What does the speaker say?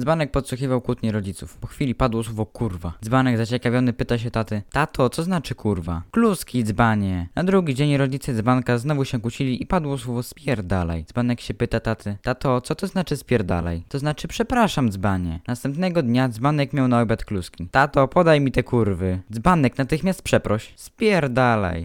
Dzbanek podsłuchiwał kłótnie rodziców. Po chwili padło słowo kurwa. Dzbanek zaciekawiony pyta się taty: Tato, co znaczy kurwa? Kluski, dzbanie. Na drugi dzień rodzice dzbanka znowu się kłócili i padło słowo spierdalaj. Dzbanek się pyta taty: Tato, co to znaczy spierdalaj? To znaczy przepraszam, dzbanie. Następnego dnia dzbanek miał na obiad kluski. Tato, podaj mi te kurwy. Dzbanek, natychmiast przeproś. Spierdalaj.